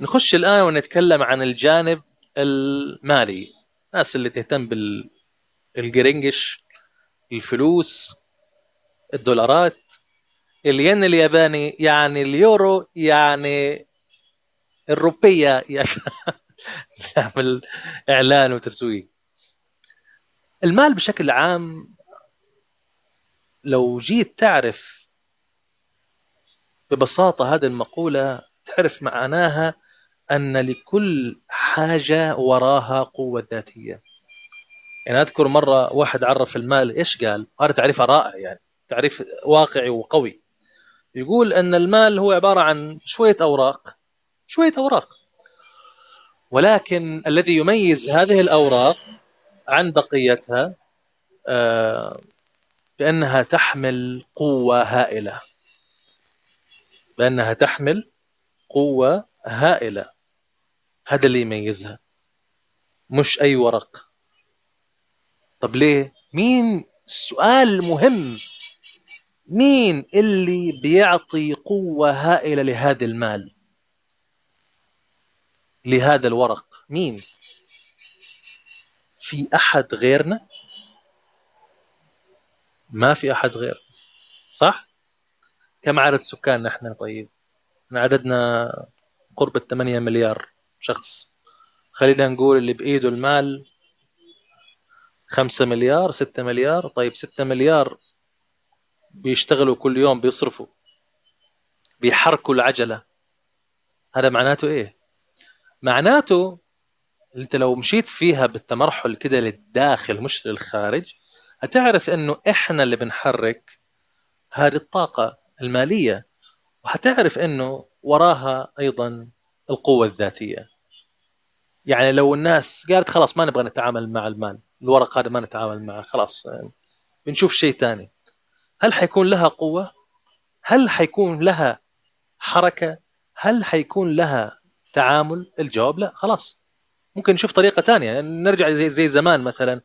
نخش الآن ونتكلم عن الجانب المالي. الناس اللي تهتم بالقرنقش الفلوس الدولارات. الين الياباني يعني اليورو يعني الروبية نعمل إعلان وتسويق المال بشكل عام لو جيت تعرف ببساطة هذه المقولة تعرف معناها أن لكل حاجة وراها قوة ذاتية. يعني أذكر مرة واحد عرف المال إيش قال؟ هذا تعريف رائع يعني تعريف واقعي وقوي. يقول أن المال هو عبارة عن شوية أوراق شوية أوراق. ولكن الذي يميز هذه الأوراق عن بقيتها آه، بأنها تحمل قوة هائلة. بأنها تحمل قوة هائلة. هذا اللي يميزها. مش أي ورق. طب ليه؟ مين؟ السؤال مهم. مين اللي بيعطي قوة هائلة لهذا المال؟ لهذا الورق. مين؟ في أحد غيرنا؟ ما في أحد غير. صح؟ كم عدد سكان نحن طيب؟ عددنا قرب 8 مليار. شخص. خلينا نقول اللي بإيده المال 5 مليار 6 مليار. طيب 6 مليار بيشتغلوا كل يوم بيصرفوا بيحركوا العجلة. هذا معناته إيه؟ معناته أنت لو مشيت فيها بالتمرحل كده للداخل مش للخارج هتعرف إنه إحنا اللي بنحرك هذه الطاقة المالية وهتعرف إنه وراها أيضا القوة الذاتية. يعني لو الناس قالت خلاص ما نبغى نتعامل مع المال الورق هذا ما نتعامل معه خلاص بنشوف شيء ثاني هل حيكون لها قوة؟ هل حيكون لها حركة؟ هل حيكون لها تعامل؟ الجواب لا خلاص ممكن نشوف طريقة ثانية يعني نرجع زي زي زمان مثلا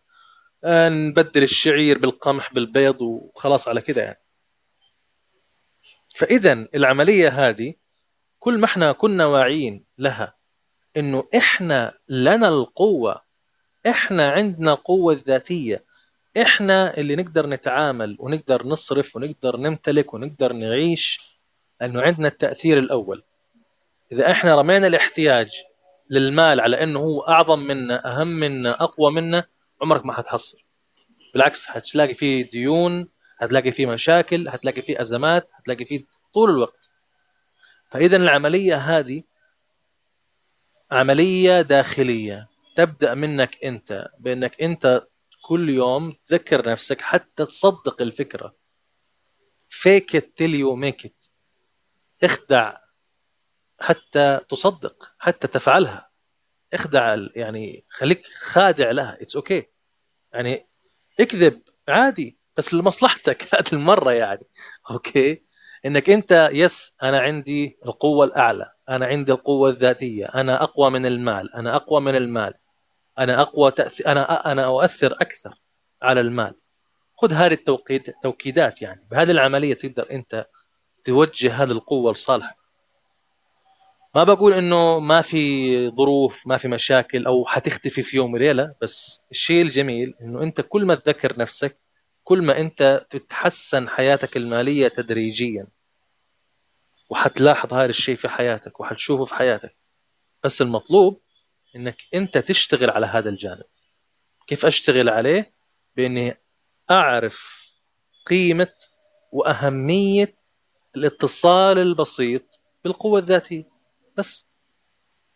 آه، نبدل الشعير بالقمح بالبيض وخلاص على كده يعني فإذا العملية هذه كل ما إحنا كنا واعيين لها إنه إحنا لنا القوة إحنا عندنا قوة ذاتية إحنا اللي نقدر نتعامل ونقدر نصرف ونقدر نمتلك ونقدر نعيش لأنه عندنا التأثير الأول. إذا إحنا رمينا الاحتياج للمال على إنه هو أعظم منا أهم منا أقوى منا عمرك ما حتحصل. بالعكس حتلاقي فيه ديون هتلاقي فيه مشاكل هتلاقي فيه أزمات هتلاقي فيه طول الوقت. فإذا العملية هذه عملية داخلية. تبدأ منك أنت بأنك أنت كل يوم تذكر نفسك حتى تصدق الفكرة. Fake it till you اخدع حتى تصدق حتى تفعلها. اخدع يعني خليك خادع لها. it's okay okay. يعني اكذب عادي بس لمصلحتك هذه المرة يعني. okay إنك أنت yes أنا عندي القوة الأعلى. أنا عندي القوة الذاتية أنا أقوى من المال أنا أقوى من المال أنا أقوى تأثير أنا أنا أؤثر أكثر على المال. خذ هذه التوقيت توكيدات يعني بهذه العملية تقدر أنت توجه هذه القوة لصالحك. ما بقول إنه ما في ظروف ما في مشاكل أو حتختفي في يوم وليلة بس الشيء الجميل إنه أنت كل ما تذكر نفسك كل ما أنت تتحسن حياتك المالية تدريجيا. وحتلاحظ هذا الشيء في حياتك وحتشوفه في حياتك. بس المطلوب إنك أنت تشتغل على هذا الجانب. كيف أشتغل عليه؟ بإني أعرف قيمة وأهمية الاتصال البسيط بالقوة الذاتية. بس.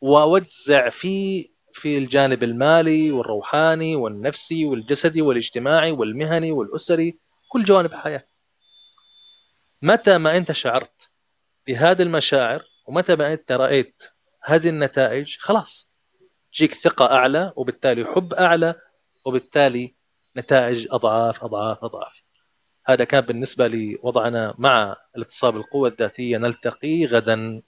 وأوزع فيه في الجانب المالي والروحاني والنفسي والجسدي والاجتماعي والمهني والأسري كل جوانب الحياة متى ما أنت شعرت بهذه المشاعر ومتى ما أنت رأيت هذه النتائج؟ خلاص تجيك ثقة أعلى وبالتالي حب أعلى وبالتالي نتائج أضعاف أضعاف أضعاف. هذا كان بالنسبة لوضعنا مع الاتصال بالقوة الذاتية. نلتقي غدا.